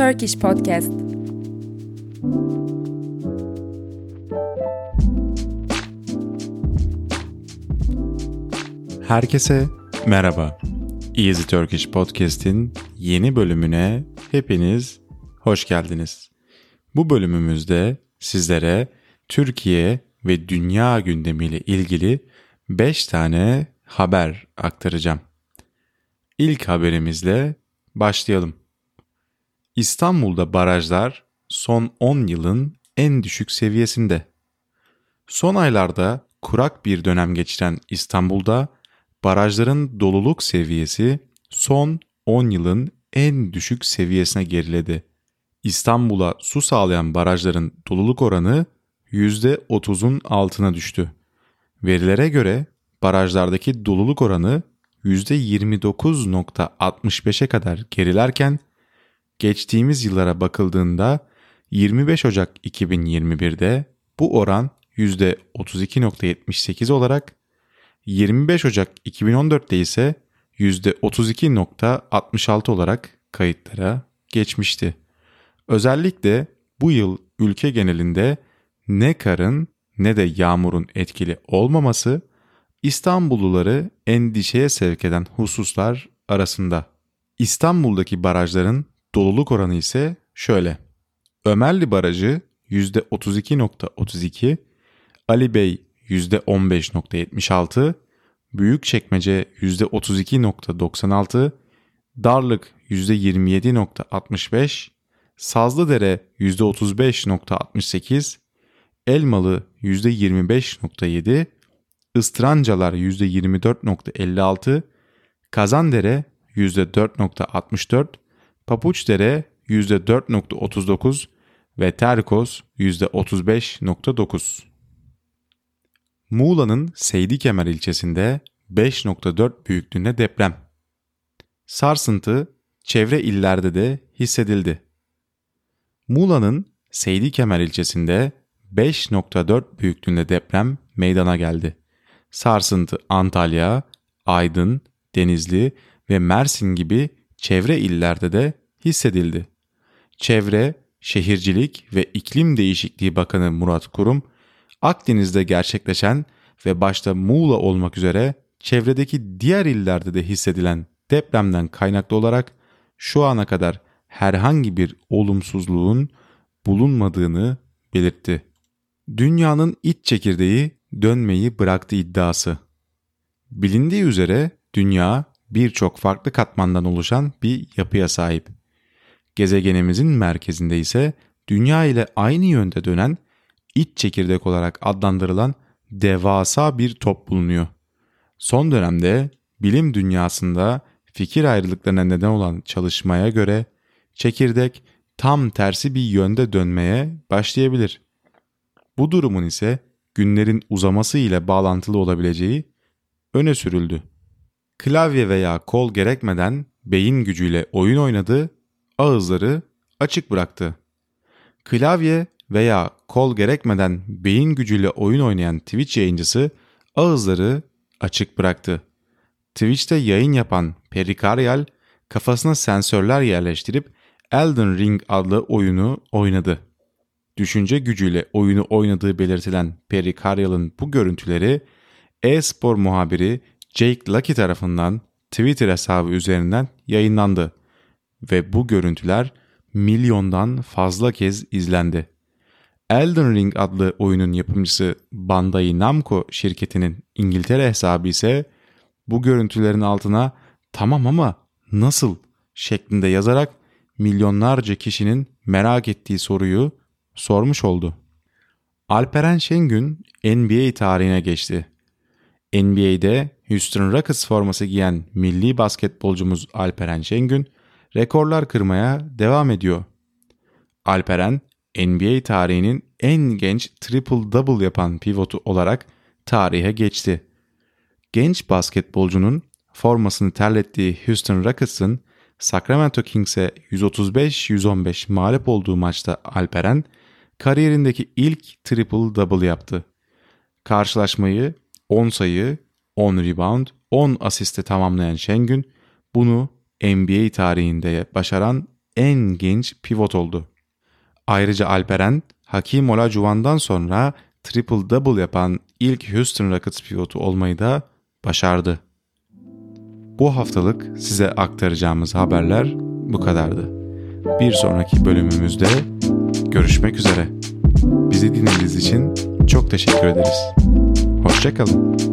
Turkish Podcast. Herkese merhaba. Easy Turkish Podcast'in yeni bölümüne hepiniz hoş geldiniz. Bu bölümümüzde sizlere Türkiye ve dünya gündemiyle ilgili 5 tane haber aktaracağım. İlk haberimizle başlayalım. İstanbul'da barajlar son 10 yılın en düşük seviyesinde. Son aylarda kurak bir dönem geçiren İstanbul'da barajların doluluk seviyesi son 10 yılın en düşük seviyesine geriledi. İstanbul'a su sağlayan barajların doluluk oranı %30'un altına düştü. Verilere göre barajlardaki doluluk oranı %29.65'e kadar gerilerken geçtiğimiz yıllara bakıldığında 25 Ocak 2021'de bu oran %32.78 olarak 25 Ocak 2014'te ise %32.66 olarak kayıtlara geçmişti. Özellikle bu yıl ülke genelinde ne karın ne de yağmurun etkili olmaması İstanbulluları endişeye sevk eden hususlar arasında. İstanbul'daki barajların doluluk oranı ise şöyle. Ömerli Barajı %32.32, Ali Bey %15.76, Büyükçekmece %32.96, Darlık %27.65, Sazlıdere %35.68, Elmalı %25.7, Istrancalar %24.56, Kazandere %4.64, Papuçdere %4.39 ve Terkos %35.9. Muğla'nın Seydikemer ilçesinde 5.4 büyüklüğünde deprem. Sarsıntı çevre illerde de hissedildi. Muğla'nın Seydikemer ilçesinde 5.4 büyüklüğünde deprem meydana geldi. Sarsıntı Antalya, Aydın, Denizli ve Mersin gibi çevre illerde de hissedildi. Çevre, Şehircilik ve İklim Değişikliği Bakanı Murat Kurum, Akdeniz'de gerçekleşen ve başta Muğla olmak üzere çevredeki diğer illerde de hissedilen depremden kaynaklı olarak şu ana kadar herhangi bir olumsuzluğun bulunmadığını belirtti. Dünyanın iç çekirdeği dönmeyi bıraktı iddiası. Bilindiği üzere dünya birçok farklı katmandan oluşan bir yapıya sahip. Gezegenimizin merkezinde ise dünya ile aynı yönde dönen iç çekirdek olarak adlandırılan devasa bir top bulunuyor. Son dönemde bilim dünyasında fikir ayrılıklarına neden olan çalışmaya göre çekirdek tam tersi bir yönde dönmeye başlayabilir. Bu durumun ise günlerin uzaması ile bağlantılı olabileceği öne sürüldü. Klavye veya kol gerekmeden beyin gücüyle oyun oynadı, ağızları açık bıraktı. Klavye veya kol gerekmeden beyin gücüyle oyun oynayan Twitch yayıncısı ağızları açık bıraktı. Twitch'te yayın yapan Perikaryal kafasına sensörler yerleştirip Elden Ring adlı oyunu oynadı. Düşünce gücüyle oyunu oynadığı belirtilen Perikaryal'ın bu görüntüleri e-spor muhabiri Jake Lucky tarafından Twitter hesabı üzerinden yayınlandı ve bu görüntüler milyondan fazla kez izlendi. Elden Ring adlı oyunun yapımcısı Bandai Namco şirketinin İngiltere hesabı ise bu görüntülerin altına tamam ama nasıl şeklinde yazarak milyonlarca kişinin merak ettiği soruyu sormuş oldu. Alperen Şengün NBA tarihine geçti. NBA'de Houston Rockets forması giyen milli basketbolcumuz Alperen Şengün rekorlar kırmaya devam ediyor. Alperen NBA tarihinin en genç triple double yapan pivotu olarak tarihe geçti. Genç basketbolcunun formasını terlettiği Houston Rockets'ın Sacramento Kings'e 135-115 mağlup olduğu maçta Alperen kariyerindeki ilk triple double yaptı. Karşılaşmayı 10 sayı, 10 rebound, 10 asiste tamamlayan Şengün bunu NBA tarihinde başaran en genç pivot oldu. Ayrıca Alperen, Hakim Olajuwon'dan sonra triple double yapan ilk Houston Rockets pivotu olmayı da başardı. Bu haftalık size aktaracağımız haberler bu kadardı. Bir sonraki bölümümüzde görüşmek üzere. Bizi dinlediğiniz için çok teşekkür ederiz. Hoşçakalın.